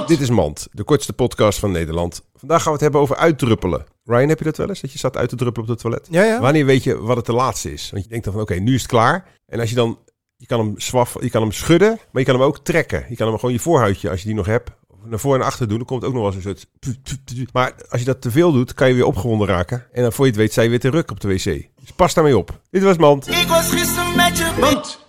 Dit is Mand, de kortste podcast van Nederland. Vandaag gaan we het hebben over uitdruppelen. Ryan, heb je dat wel eens? Dat je zat uit te druppelen op het toilet? Ja, ja. Wanneer weet je wat het de laatste is? Want je denkt dan van, oké, nu is het klaar. En als je dan, je kan hem swaffen, je kan hem schudden, maar je kan hem ook trekken. Je kan hem gewoon je voorhuidje, als je die nog hebt, naar voor en achter doen. Dan komt ook nog wel eens een soort... Maar als je dat te veel doet, kan je weer opgewonden raken. En dan voor je het weet, zijn je weer te ruk op de wc. Dus pas daarmee op. Dit was Mand. Ik was gisteren met je Mand.